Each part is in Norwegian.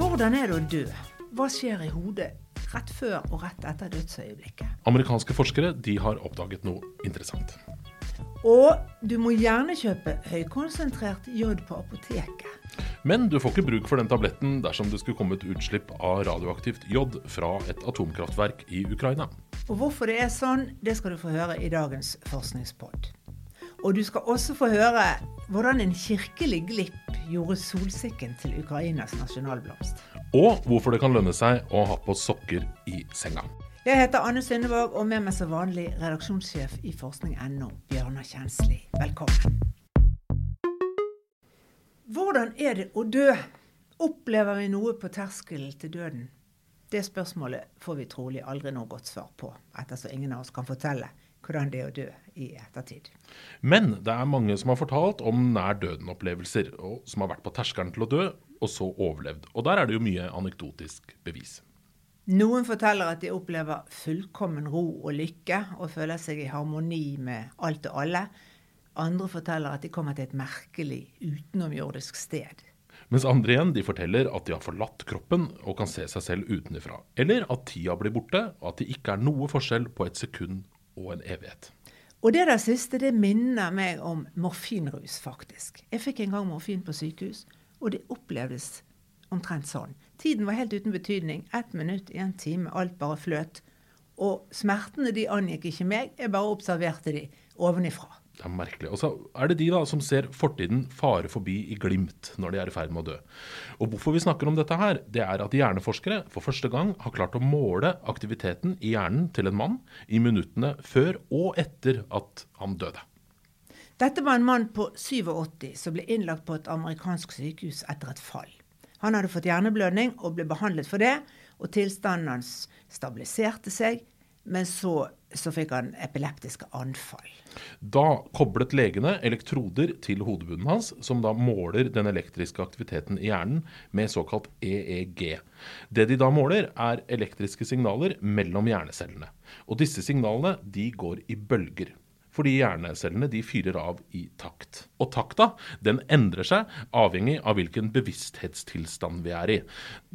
Hvordan er det å dø? Hva skjer i hodet rett før og rett etter dødsøyeblikket? Amerikanske forskere de har oppdaget noe interessant. Og du må gjerne kjøpe høykonsentrert jod på apoteket. Men du får ikke bruk for den tabletten dersom det skulle komme et utslipp av radioaktivt jod fra et atomkraftverk i Ukraina. Og hvorfor det er sånn, det skal du få høre i dagens forskningspod. Og du skal også få høre hvordan en kirkelig glipp gjorde solsikken til Ukrainas nasjonalblomst. Og hvorfor det kan lønne seg å ha på sokker i senga. Jeg heter Anne Sundevåg, og med meg som vanlig redaksjonssjef i forskning.no, Bjørnar Kjensli. Velkommen. Hvordan er det å dø? Opplever vi noe på terskelen til døden? Det spørsmålet får vi trolig aldri noe godt svar på, ettersom ingen av oss kan fortelle hvordan det er å dø i ettertid. Men det er mange som har fortalt om nær døden-opplevelser, og som har vært på terskelen til å dø, og så overlevd. Og der er det jo mye anekdotisk bevis. Noen forteller at de opplever fullkommen ro og lykke, og føler seg i harmoni med alt og alle. Andre forteller at de kommer til et merkelig utenomjordisk sted. Mens andre igjen de forteller at de har forlatt kroppen og kan se seg selv utenfra. Eller at tida blir borte, og at det ikke er noe forskjell på et sekund og en evighet. Og det der siste det minner meg om morfinrus, faktisk. Jeg fikk en gang morfin på sykehus, og det opplevdes omtrent sånn. Tiden var helt uten betydning. Ett minutt, en time, alt bare fløt. Og smertene de angikk ikke meg, jeg bare observerte de ovenifra. Det er merkelig. Og så er det de da som ser fortiden fare forbi i glimt når de er i ferd med å dø. Og hvorfor vi snakker om dette her, det er at hjerneforskere for første gang har klart å måle aktiviteten i hjernen til en mann i minuttene før og etter at han døde. Dette var en mann på 87 som ble innlagt på et amerikansk sykehus etter et fall. Han hadde fått hjerneblødning og ble behandlet for det, og tilstanden hans stabiliserte seg, men så, så fikk han epileptiske anfall. Da koblet legene elektroder til hodebunnen hans, som da måler den elektriske aktiviteten i hjernen med såkalt EEG. Det de da måler, er elektriske signaler mellom hjernecellene. Og disse signalene de går i bølger fordi hjernecellene de fyrer av i takt. Og takta den endrer seg avhengig av hvilken bevissthetstilstand vi er i.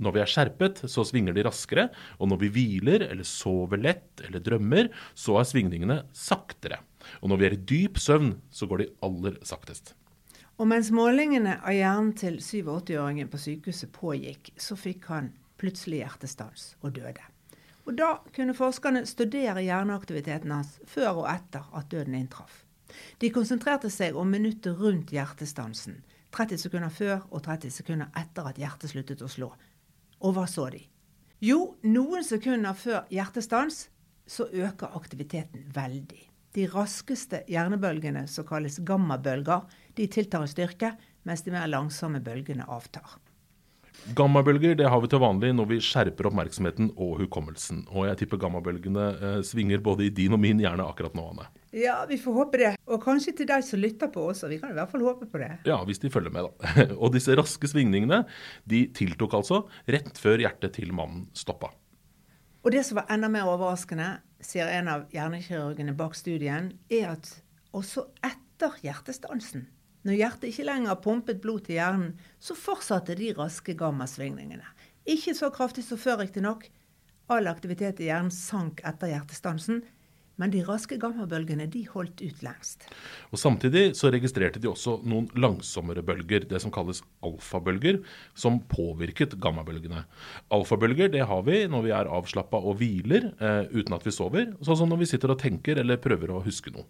Når vi er skjerpet, så svinger de raskere, og når vi hviler eller sover lett eller drømmer, så er svingningene saktere. Og når vi er i dyp søvn, så går de aller saktest. Og mens målingene av hjernen til 87-åringen på sykehuset pågikk, så fikk han plutselig hjertestans og døde. Og Da kunne forskerne studere hjerneaktiviteten hans før og etter at døden inntraff. De konsentrerte seg om minuttet rundt hjertestansen, 30 sekunder før og 30 sekunder etter at hjertet sluttet å slå. Og hva så de? Jo, noen sekunder før hjertestans så øker aktiviteten veldig. De raskeste hjernebølgene, som kalles gammabølger, de tiltar i styrke, mens de mer langsomme bølgene avtar. Gammabølger det har vi til vanlig når vi skjerper oppmerksomheten og hukommelsen. Og jeg tipper gammabølgene eh, svinger både i din og min hjerne akkurat nå, Anne. Ja, vi får håpe det. Og kanskje til deg som lytter på også. Vi kan i hvert fall håpe på det. Ja, hvis de følger med, da. og disse raske svingningene de tiltok altså rett før hjertet til mannen stoppa. Og det som var enda mer overraskende, sier en av hjernekirurgene bak studien, er at også etter hjertestansen når hjertet ikke lenger pumpet blod til hjernen, så fortsatte de raske gammasvingningene. Ikke så kraftig som før, riktignok. All aktivitet i hjernen sank etter hjertestansen. Men de raske gammabølgene de holdt ut lengst. Og Samtidig så registrerte de også noen langsommere bølger, det som kalles alfabølger, som påvirket gammabølgene. Alfabølger det har vi når vi er avslappa og hviler eh, uten at vi sover, sånn som når vi sitter og tenker eller prøver å huske noe.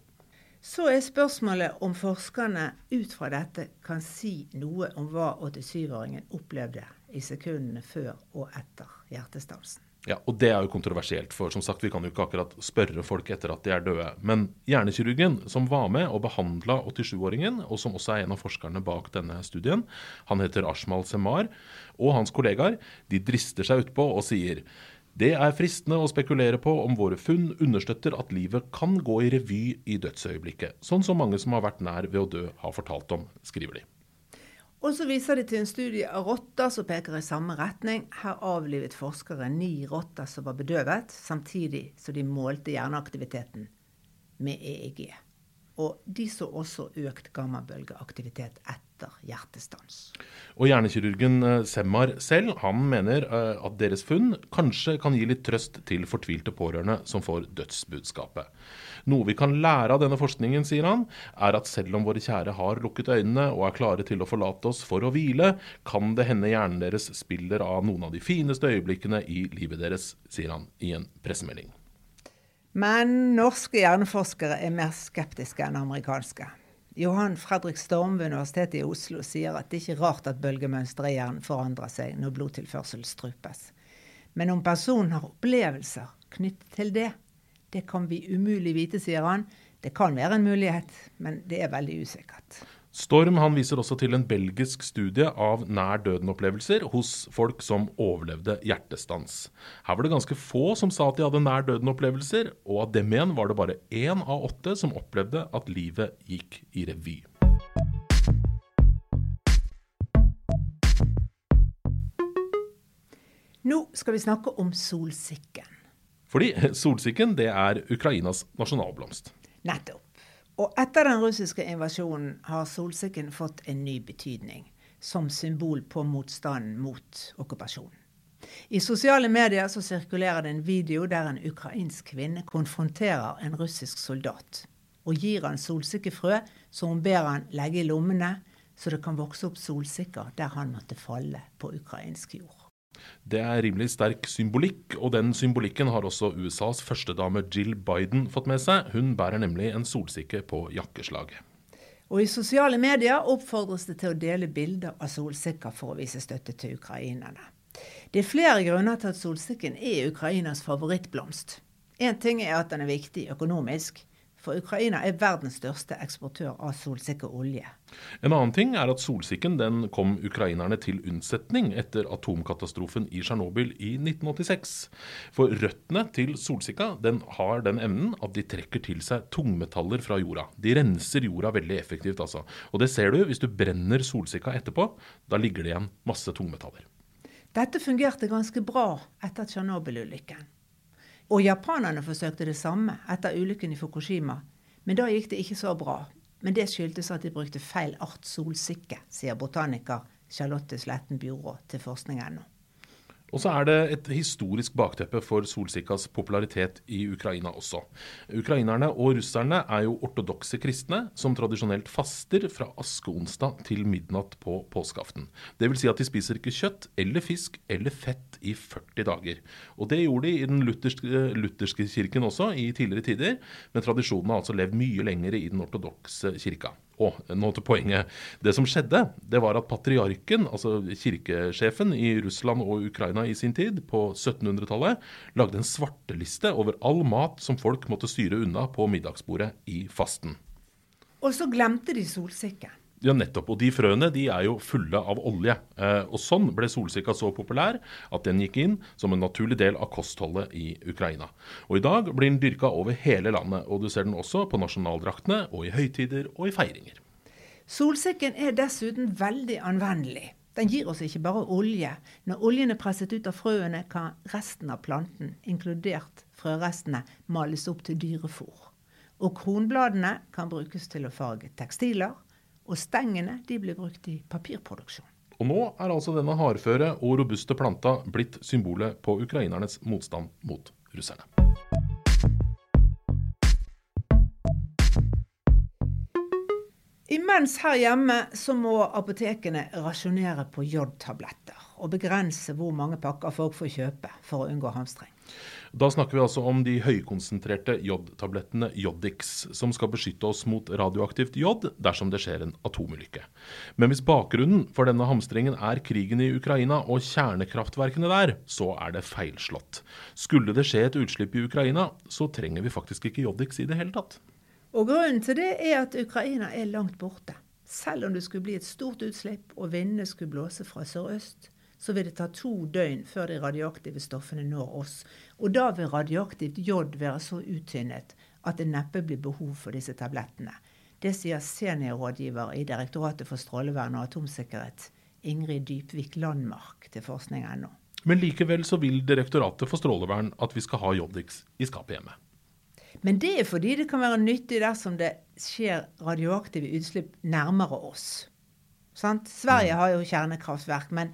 Så er spørsmålet om forskerne ut fra dette kan si noe om hva 87-åringen opplevde i sekundene før og etter hjertestansen. Ja, og Det er jo kontroversielt, for som sagt, vi kan jo ikke akkurat spørre folk etter at de er døde. Men hjernekirurgen som var med og behandla 87-åringen, og som også er en av forskerne bak denne studien, han heter Ashmal Semar, og hans kollegaer, de drister seg utpå og sier det er fristende å spekulere på om våre funn understøtter at livet kan gå i revy i dødsøyeblikket, sånn som mange som har vært nær ved å dø, har fortalt om, skriver de. Og så viser de til en studie av rotter som peker i samme retning. Her avlivet forskere ni rotter som var bedøvet, samtidig som de målte hjerneaktiviteten med EEG. Og de så også økt gammabølgeaktivitet etter hjertestans. Og hjernekirurgen eh, Semmar selv han mener eh, at deres funn kanskje kan gi litt trøst til fortvilte pårørende som får dødsbudskapet. Noe vi kan lære av denne forskningen, sier han, er at selv om våre kjære har lukket øynene og er klare til å forlate oss for å hvile, kan det hende hjernen deres spiller av noen av de fineste øyeblikkene i livet deres, sier han i en pressemelding. Men norske hjerneforskere er mer skeptiske enn amerikanske. Johan Fredrik Storm ved Universitetet i Oslo sier at det ikke er rart at bølgemønsteret i hjernen forandrer seg når blodtilførsel strupes. Men om personen har opplevelser knyttet til det, det kan vi umulig vite, sier han. Det kan være en mulighet, men det er veldig usikkert. Storm han viser også til en belgisk studie av nær døden-opplevelser hos folk som overlevde hjertestans. Her var det ganske få som sa at de hadde nær døden-opplevelser, og av dem igjen var det bare én av åtte som opplevde at livet gikk i revy. Nå skal vi snakke om solsikken. Fordi solsikken det er Ukrainas nasjonalblomst. Nettopp. Og etter den russiske invasjonen har solsikken fått en ny betydning som symbol på motstanden mot okkupasjonen. I sosiale medier så sirkulerer det en video der en ukrainsk kvinne konfronterer en russisk soldat. Og gir han solsikkefrø som hun ber han legge i lommene, så det kan vokse opp solsikker der han måtte falle på ukrainsk jord. Det er rimelig sterk symbolikk, og den symbolikken har også USAs førstedame Jill Biden fått med seg. Hun bærer nemlig en solsikke på jakkeslaget. Og I sosiale medier oppfordres det til å dele bilder av solsikker for å vise støtte til ukrainerne. Det er flere grunner til at solsikken er Ukrainas favorittblomst. Én ting er at den er viktig økonomisk. For Ukraina er verdens største eksportør av solsikkeolje. En annen ting er at solsikken den kom ukrainerne til unnsetning etter atomkatastrofen i Tsjernobyl i 1986. For røttene til solsikka den har den evnen at de trekker til seg tungmetaller fra jorda. De renser jorda veldig effektivt, altså. Og det ser du hvis du brenner solsikka etterpå. Da ligger det igjen masse tungmetaller. Dette fungerte ganske bra etter Tsjernobyl-ulykken. Og japanerne forsøkte det samme etter ulykken i Fukushima. Men da gikk det ikke så bra. Men det skyldtes at de brukte feil art solsikke, sier botaniker Charlotte Sletten Bjuro til forskning.no. Og så er det et historisk bakteppe for solsikkas popularitet i Ukraina også. Ukrainerne og russerne er jo ortodokse kristne som tradisjonelt faster fra askeonsdag til midnatt på påskeaften. Dvs. Si at de spiser ikke kjøtt eller fisk eller fett i 40 dager. Og det gjorde de i den lutherske, lutherske kirken også i tidligere tider, men tradisjonen har altså levd mye lenger i den ortodokse kirka. Og nå til poenget. Det som skjedde, det var at patriarken, altså kirkesjefen i Russland og Ukraina i sin tid, på 1700-tallet, lagde en svarteliste over all mat som folk måtte styre unna på middagsbordet i fasten. Og så glemte de solsikke. Ja, nettopp. Og de frøene de er jo fulle av olje. Eh, og sånn ble solsikka så populær at den gikk inn som en naturlig del av kostholdet i Ukraina. Og i dag blir den dyrka over hele landet, og du ser den også på nasjonaldraktene og i høytider og i feiringer. Solsikken er dessuten veldig anvendelig. Den gir oss ikke bare olje. Når oljen er presset ut av frøene, kan resten av planten, inkludert frørestene, males opp til dyrefôr. Og kronbladene kan brukes til å farge tekstiler, og stengene de ble brukt i papirproduksjon. Og nå er altså denne hardføre og robuste planta blitt symbolet på ukrainernes motstand mot russerne. Imens her hjemme så må apotekene rasjonere på jodtabletter og begrense hvor mange pakker folk får kjøpe for å unngå hamstring. Da snakker vi altså om de høykonsentrerte jodtablettene Jodix, som skal beskytte oss mot radioaktivt jod dersom det skjer en atomulykke. Men hvis bakgrunnen for denne hamstringen er krigen i Ukraina og kjernekraftverkene der, så er det feilslått. Skulle det skje et utslipp i Ukraina, så trenger vi faktisk ikke Jodix i det hele tatt. Og grunnen til det er at Ukraina er langt borte. Selv om det skulle bli et stort utslipp og vindene skulle blåse fra sørøst, så vil det ta to døgn før de radioaktive stoffene når oss. Og da vil radioaktivt jod være så uttynnet at det neppe blir behov for disse tablettene. Det sier seniorrådgiver i Direktoratet for strålevern og atomsikkerhet, Ingrid Dypvik Landmark, til forskning.no. Men likevel så vil Direktoratet for strålevern at vi skal ha Jodix i skapet hjemme. Men det er fordi det kan være nyttig dersom det skjer radioaktive utslipp nærmere oss. Sant? Sverige har jo kjernekraftverk, men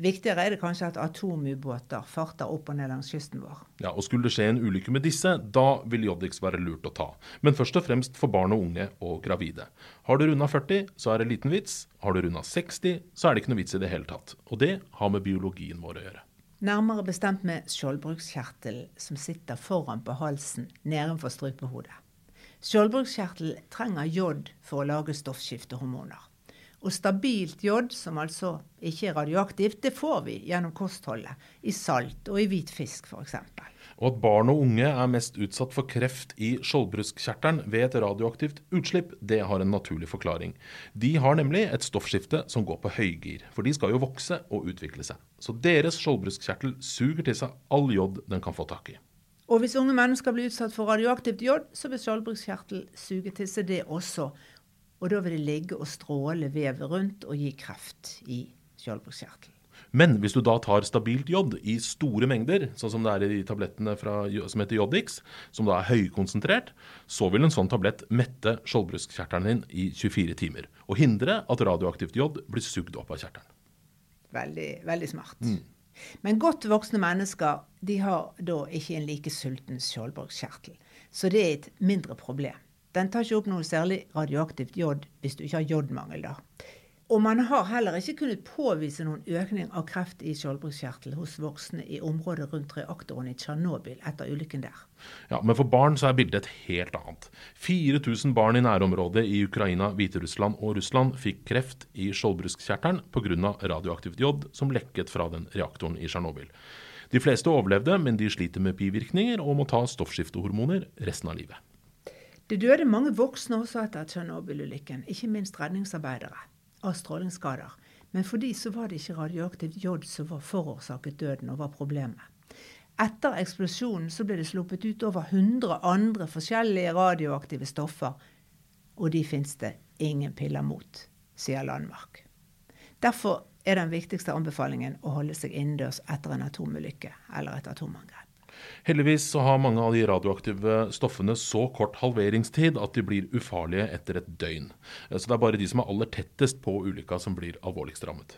viktigere er det kanskje at atomubåter farter opp og ned langs kysten vår. Ja, og Skulle det skje en ulykke med disse, da vil Jodix være lurt å ta. Men først og fremst for barn og unge og gravide. Har du runda 40, så er det liten vits. Har du runda 60, så er det ikke noe vits i det hele tatt. Og det har med biologien vår å gjøre. Nærmere bestemt med skjoldbrukskjertelen som sitter foran på halsen nedenfor strupehodet. Skjoldbrukskjertelen trenger jod for å lage stoffskiftehormoner. Og stabilt jod, som altså ikke er radioaktivt, det får vi gjennom kostholdet. I salt og i hvit fisk f.eks. Og at barn og unge er mest utsatt for kreft i skjoldbruskkjertelen ved et radioaktivt utslipp, det har en naturlig forklaring. De har nemlig et stoffskifte som går på høygir, for de skal jo vokse og utvikle seg. Så deres skjoldbruskkjertel suger til seg all jod den kan få tak i. Og hvis unge mennesker blir utsatt for radioaktivt jod, så vil skjoldbruskkjertel suge til seg det også. Og da vil det ligge og stråle vevet rundt og gi kreft i skjoldbruskkjertelen. Men hvis du da tar stabilt jod i store mengder, sånn som det er i tablettene fra, som heter Jodix, som da er høykonsentrert, så vil en sånn tablett mette skjoldbruskkjertelen din i 24 timer. Og hindre at radioaktivt jod blir sugd opp av kjertelen. Veldig, veldig smart. Mm. Men godt voksne mennesker de har da ikke en like sulten skjoldbruskkjertel. Så det er et mindre problem. Den tar ikke opp noe særlig radioaktivt jod hvis du ikke har jodmangel. da. Og man har heller ikke kunnet påvise noen økning av kreft i skjoldbruskkjertel hos voksne i området rundt reaktoren i Tsjernobyl etter ulykken der. Ja, Men for barn så er bildet et helt annet. 4000 barn i nærområdet i Ukraina, Hviterussland og Russland fikk kreft i skjoldbruskkjertelen pga. radioaktivt jod som lekket fra den reaktoren i Tsjernobyl. De fleste overlevde, men de sliter med bivirkninger og må ta stoffskiftehormoner resten av livet. Det døde mange voksne også etter Tsjernobyl-ulykken, ikke minst redningsarbeidere, av strålingsskader. Men for de så var det ikke radioaktivt jod som var forårsaket døden og var problemet. Etter eksplosjonen så ble det sluppet ut over 100 andre forskjellige radioaktive stoffer, og de fins det ingen piller mot, sier Landmark. Derfor er den viktigste anbefalingen å holde seg innendørs etter en atomulykke eller et atomangrep. Heldigvis så har mange av de radioaktive stoffene så kort halveringstid at de blir ufarlige etter et døgn. Så det er bare de som er aller tettest på ulykka som blir alvorligst rammet.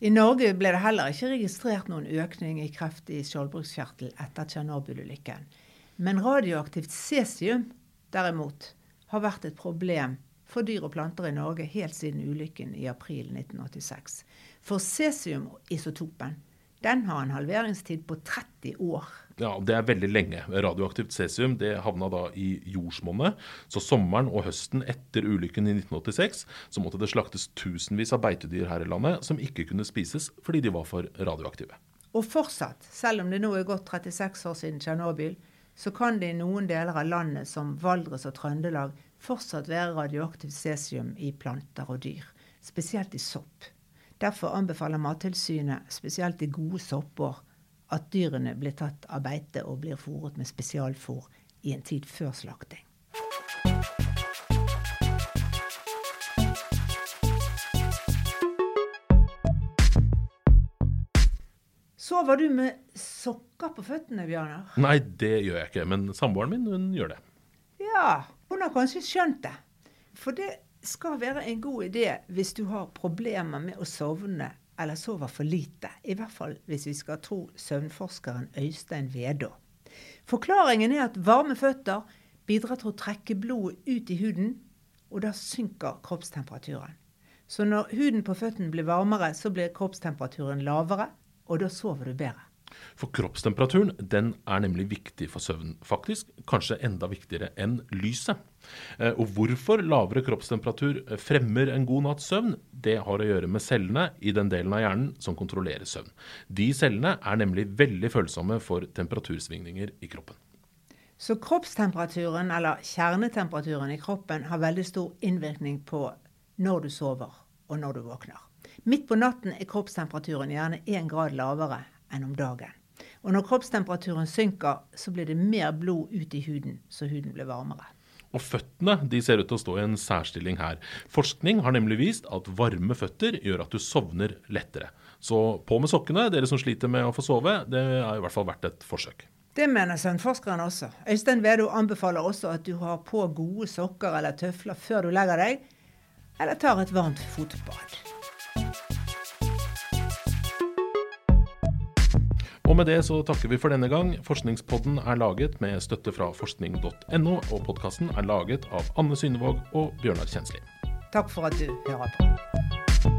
I Norge ble det heller ikke registrert noen økning i kreft i skjoldbruskkjertel etter Tsjernobyl-ulykken. Men radioaktivt cesium, derimot, har vært et problem for dyr og planter i Norge helt siden ulykken i april 1986. For cesiumisotopen den har en halveringstid på 30 år. Ja, Det er veldig lenge. Radioaktivt cesium det havna da i jordsmonnet. Så sommeren og høsten etter ulykken i 1986 så måtte det slaktes tusenvis av beitedyr her i landet som ikke kunne spises fordi de var for radioaktive. Og fortsatt, selv om det nå er gått 36 år siden Tsjernobyl, så kan det i noen deler av landet, som Valdres og Trøndelag, fortsatt være radioaktivt cesium i planter og dyr. Spesielt i sopp. Derfor anbefaler Mattilsynet, spesielt i gode sopper, at dyrene blir tatt av beite og blir fôret med spesialfôr i en tid før slakting. Sover du med sokker på føttene, Bjørnar? Nei, det gjør jeg ikke. Men samboeren min hun gjør det. Ja, hun har kanskje skjønt det. For det skal være en god idé hvis du har problemer med å sovne eller sover for lite. I hvert fall hvis vi skal tro søvnforskeren Øystein Vedå. Forklaringen er at varme føtter bidrar til å trekke blodet ut i huden, og da synker kroppstemperaturen. Så når huden på føttene blir varmere, så blir kroppstemperaturen lavere, og da sover du bedre. For kroppstemperaturen den er nemlig viktig for søvn. Faktisk kanskje enda viktigere enn lyset. Eh, og hvorfor lavere kroppstemperatur fremmer en god natts søvn, det har å gjøre med cellene i den delen av hjernen som kontrollerer søvn. De cellene er nemlig veldig følsomme for temperatursvingninger i kroppen. Så kroppstemperaturen, eller kjernetemperaturen i kroppen, har veldig stor innvirkning på når du sover og når du våkner. Midt på natten er kroppstemperaturen gjerne én grad lavere enn om dagen. Og når kroppstemperaturen synker, så blir det mer blod ut i huden, så huden blir varmere. Og føttene de ser ut til å stå i en særstilling her. Forskning har nemlig vist at varme føtter gjør at du sovner lettere. Så på med sokkene, dere som sliter med å få sove. Det er i hvert fall verdt et forsøk. Det mener søvnforskeren også. Øystein Vedo anbefaler også at du har på gode sokker eller tøfler før du legger deg. eller tar et varmt fotbad. Og med det så takker vi for denne gang. Forskningspodden er laget med støtte fra forskning.no, og podkasten er laget av Anne Synnevåg og Bjørnar Kjensli. Takk for at du hører på.